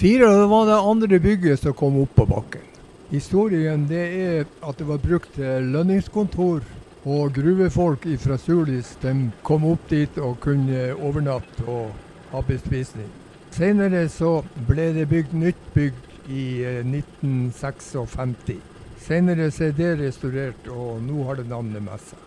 Fire var det andre bygget som kom opp på bakken. Historien det er at det var brukt til lønningskontor. Og gruvefolk fra Sulis de kom opp dit og kunne overnatte og ha bespisning. Senere så ble det bygd nytt bygg i eh, 1956. Senere så er det restaurert, og nå har det navnet med seg.